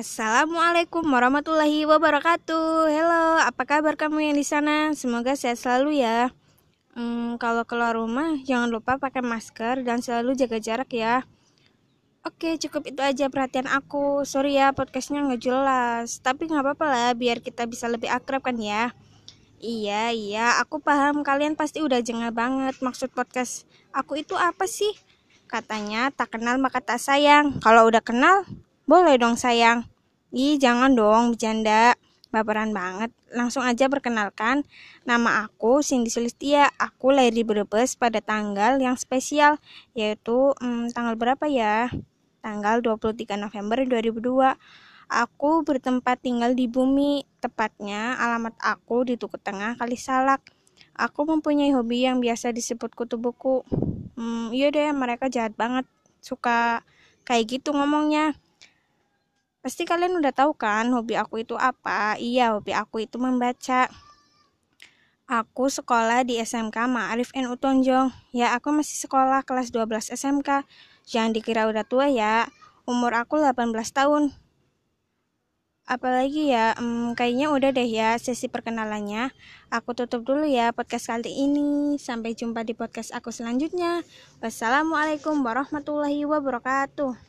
Assalamualaikum warahmatullahi wabarakatuh. Halo, apa kabar kamu yang di sana? Semoga sehat selalu ya. Hmm, kalau keluar rumah, jangan lupa pakai masker dan selalu jaga jarak ya. Oke, cukup itu aja perhatian aku. Sorry ya, podcastnya nggak jelas. Tapi nggak apa-apa lah, biar kita bisa lebih akrab kan ya. Iya, iya, aku paham kalian pasti udah jengah banget maksud podcast aku itu apa sih? Katanya tak kenal maka tak sayang. Kalau udah kenal, boleh dong sayang. Ih, jangan dong bercanda. Baperan banget. Langsung aja perkenalkan. Nama aku Cindy Sulistia. Aku lahir di Brebes pada tanggal yang spesial. Yaitu hmm, tanggal berapa ya? Tanggal 23 November 2002. Aku bertempat tinggal di bumi. Tepatnya alamat aku di Tuku Tengah, Kalisalak. Aku mempunyai hobi yang biasa disebut kutu buku. Hmm, iya deh, mereka jahat banget. Suka kayak gitu ngomongnya. Pasti kalian udah tahu kan hobi aku itu apa? Iya, hobi aku itu membaca. Aku sekolah di SMK Ma'arif NU Tonjong. Ya, aku masih sekolah kelas 12 SMK. Jangan dikira udah tua ya. Umur aku 18 tahun. Apalagi ya, hmm, kayaknya udah deh ya sesi perkenalannya. Aku tutup dulu ya podcast kali ini. Sampai jumpa di podcast aku selanjutnya. Wassalamualaikum warahmatullahi wabarakatuh.